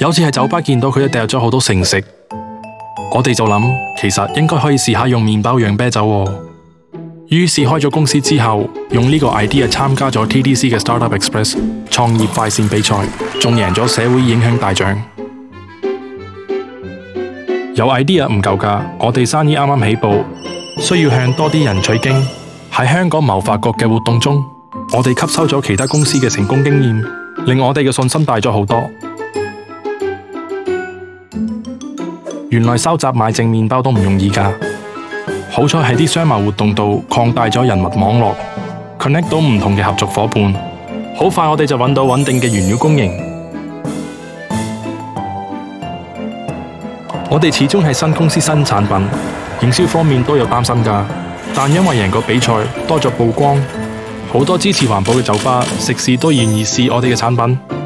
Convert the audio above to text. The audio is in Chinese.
有次喺酒吧见到佢都掉咗好多剩食，我哋就谂其实应该可以试下用面包酿啤酒。于是开咗公司之后，用呢个 idea 参加咗 T D C 嘅 Startup Express 创业快线比赛，仲赢咗社会影响大奖。有 idea 唔够噶，我哋生意啱啱起步，需要向多啲人取经。喺香港谋发国嘅活动中，我哋吸收咗其他公司嘅成功经验，令我哋嘅信心大咗好多。原来收集买正面包都唔容易噶，好彩喺啲商贸活动度扩大咗人物网络，connect 到唔同嘅合作伙伴，好快我哋就揾到稳定嘅原料供应。我哋始终系新公司新产品，营销方面都有担心噶，但因为赢过比赛多咗曝光，好多支持环保嘅酒吧食肆都愿意试我哋嘅产品。